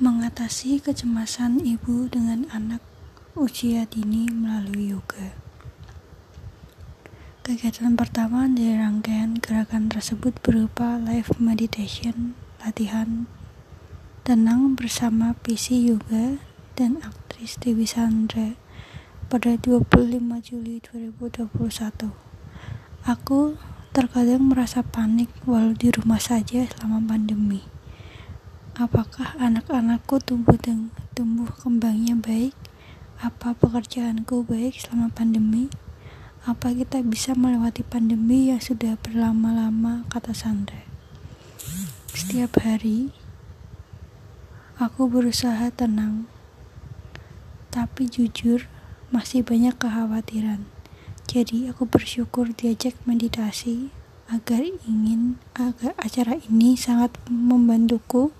Mengatasi kecemasan ibu dengan anak usia dini melalui yoga. Kegiatan pertama dari rangkaian gerakan tersebut berupa live meditation, latihan tenang bersama PC Yoga dan aktris Dewi Sandra pada 25 Juli 2021. Aku terkadang merasa panik walau di rumah saja selama pandemi Apakah anak-anakku tumbuh tumbuh kembangnya baik? Apa pekerjaanku baik selama pandemi? Apa kita bisa melewati pandemi yang sudah berlama-lama, kata Sandra. Setiap hari, aku berusaha tenang, tapi jujur masih banyak kekhawatiran. Jadi aku bersyukur diajak meditasi agar ingin agar acara ini sangat membantuku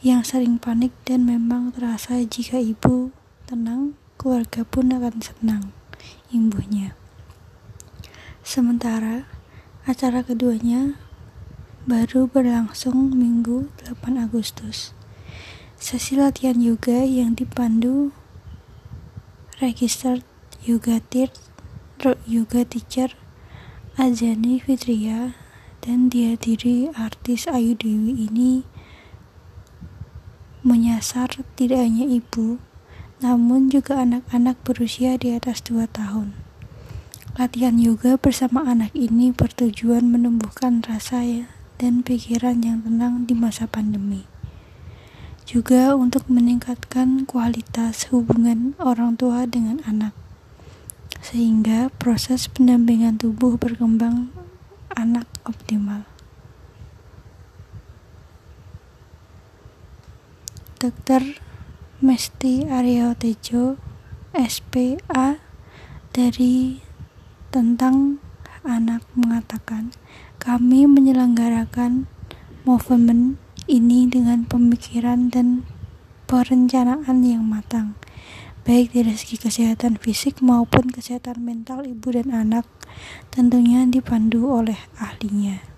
yang sering panik dan memang terasa jika ibu tenang, keluarga pun akan senang, imbuhnya. Sementara acara keduanya baru berlangsung Minggu 8 Agustus. Sesi latihan yoga yang dipandu registered yoga tir yoga teacher Azani Fitria dan dihadiri artis Ayu Dewi ini menyasar tidak hanya ibu, namun juga anak-anak berusia di atas 2 tahun. Latihan yoga bersama anak ini bertujuan menumbuhkan rasa ya, dan pikiran yang tenang di masa pandemi. Juga untuk meningkatkan kualitas hubungan orang tua dengan anak, sehingga proses pendampingan tubuh berkembang anak optimal. Dr. Mesti Aryo Tejo SPA dari tentang anak mengatakan kami menyelenggarakan movement ini dengan pemikiran dan perencanaan yang matang baik dari segi kesehatan fisik maupun kesehatan mental ibu dan anak tentunya dipandu oleh ahlinya